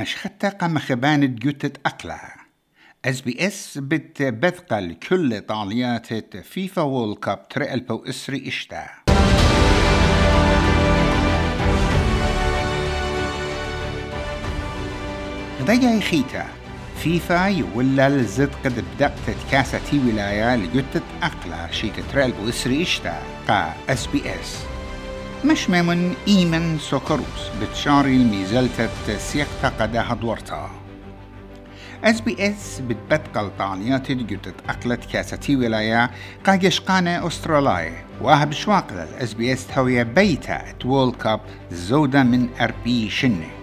مش خطة قام خبان جوتت أقلها إس بي إس بت بثقل كل طاليات فيفا وول كاب تري البو إسري إشتا. دقا خيتا. فيفا يولا الزد قد بدقت كاسة تي ولاية لجوتت أقلا شيك تري البو إسري إشتا. قا إس بي إس. مش ممن إيمن سوكروس بتشاري الميزلتة سيقتا قداها دورتا إس بي إس بتبتقل طاليات جدت أقلت كاسة ولاية قاقش قانة أستراليا واه بشواق إس بي إس تهوية بيتا تول كاب زودة من أربي شنة.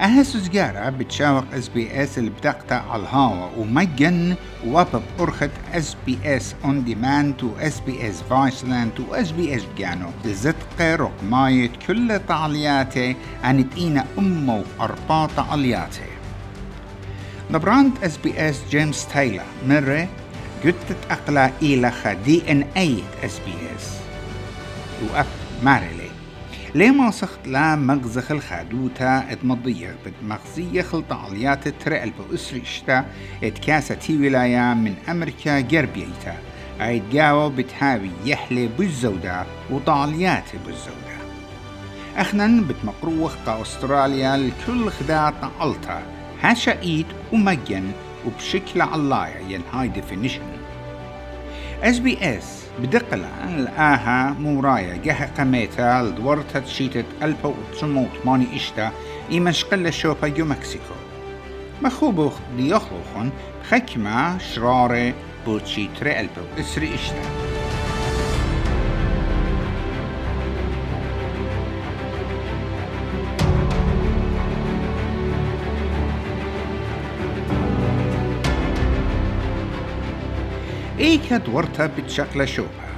أهس زجارة بتشاوق إس بي إس اللي بتقطع على الهوا ومجن وابب أرخت إس بي إس اون ديماند و إس بي إس فايسلاند و إس بي إس جانو لزدق رقماية كل طالياتي عن تقينا أمه وأرباط علياتي نبراند إس بي إس جيمس تايلر مرة قدت أقلا إلى دي إن اي إس بي إس. وأب مارلي. ليه ما سخت لا مغزخ الخادوتا اتمضية بتمغزية خلط عليات ترقل بأسرشتا اتكاسة تي ولاية من أمريكا جربيتا. عيد جاو بتهاوي يحلي بالزودة وطاليات بالزودة اخنا بتمقروخ قا أستراليا الكل خداع طالتا هاشا ايد ومجن وبشكل علاية ين هاي ديفينيشن إس بي إس بدقلة الآها مورايا جه قميتا لدورتا تشيتت ألبا وتسموت ماني إشتا إيما شقل شوبا يو مكسيكو. مخوبوخ ديخلوخن بخكما شرارة بوتشيتري ألبا إسري إشتا إيكا دورتا بتشكل شوبها.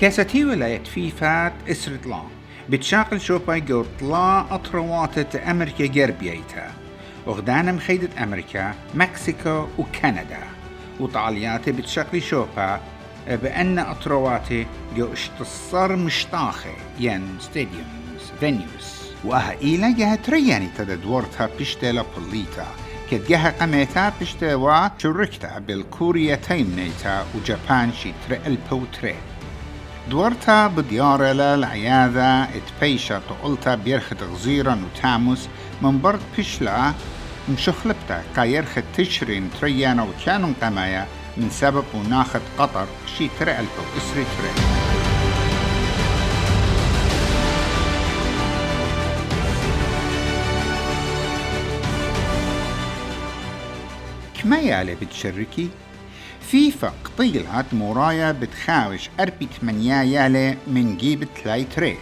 كاساتي ولاية فيفات إسرت لا بتشاقل شوبا جو طلا أطروات أمريكا جربيتا وغدانا مخيدة أمريكا مكسيكو وكندا. وطالياتي بتشكل شوبا بأن أطرواتي جو اشتصر مشتاخي ين ستاديومز فينيوز. وأها إيلا جهة ترياني تددورتها بشتلا بوليتا. كدجها قميتا بشتوا شركتا بالكوريا تيمنيتا وجابان شي تري البوتري دورتا بديارة للعيادة اتبيشا تقلتا بيرخت غزيرا وتاموس من برد بشلا مشخلبتا كايرخت تشرين تريانا وكانوا قمايا من سبب وناخد قطر شي تري البو اسري تري ما يالي بتشركي؟ فيفا قطيلات مورايا بتخاوش أربي تمنيا يالي من جيب تلاي تري.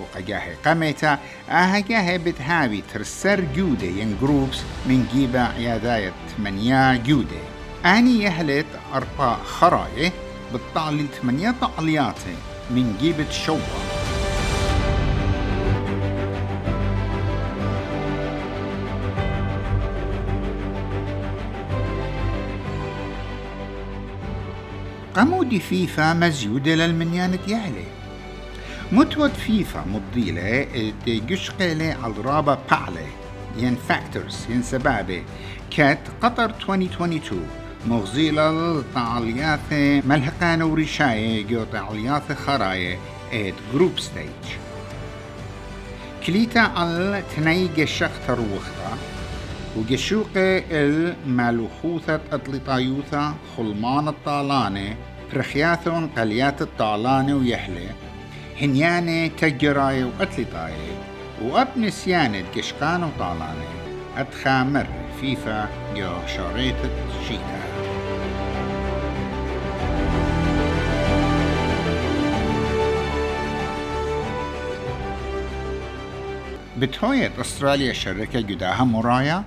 وقجاهي قميتا آها جاهي بتهاوي ترسر جودة ين جروبس من جيبا عياداية تمنيا جودة. أني يهلت أربا خراية بالطالي تمنيا طالياتي من جيبة شوّا قمود فيفا مزيودة للمنيانة يعلي متود فيفا مضيلة تجشقلة على الرابة بعلة ين فاكتورز ين سبابة. كات قطر 2022 مغزيلة طاليات ملحقان ورشاية جو طاليات خراية ات جروب ستيج كليتا على تنيج الشخت روختا. وجشوقة المالوخوثة أطلطايوثة خلمان الطالانة برخياثون قليات الطالانة ويحلى هنيانة تجراي وأطلطاي وأب نسيانة قشقان وطالانة. أتخامر فيفا جو شريطة شيتا. بتهوية أستراليا شركة جداها مرايا.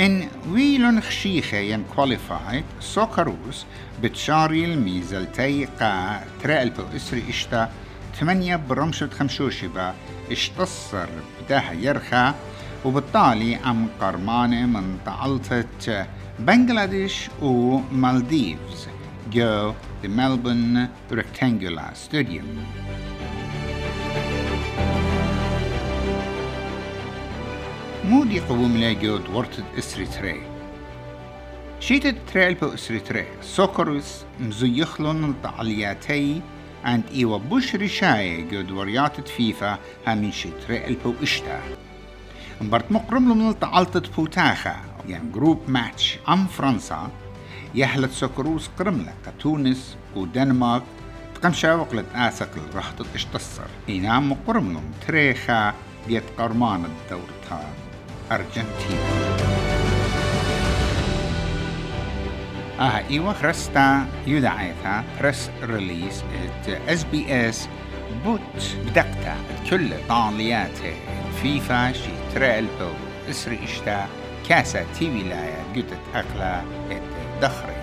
إن ويلون خشيخة ين كواليفايد سوكروس بتشاري الميزلتي قا ترقلبو إسري إشتا ثمانية برمشة خمشوشبا إشتصر بدها يرخى وبالتالي عم قرمانة من تعلطة بنغلاديش ومالديفز جو the Melbourne Rectangular Stadium. مودي قوم لاجود ورتد اسري تري. شيتت تريل بو اسري سوكروس مزيخلون الطعلياتي عند إيوا بوش رشاية جود ورياتت فيفا همين شتري البو إشتا. مبرت مقرم من التعلطت بوتاخا. يعني جروب ماتش أم فرنسا. يحلت سكروس قرملة تونس ودنمارك. تقم شاوق آسق الرحطة اشتصر إنام مقرملم تريخا. ديت قرمان الدورتها آه إيوه خرستا يدعيتها بريس ريليس اس بي اس بوت بدقتا كل طالياته فيفا شي تريلبو إسري إشتا كاسة تي ولاية قلت أقلا دخري.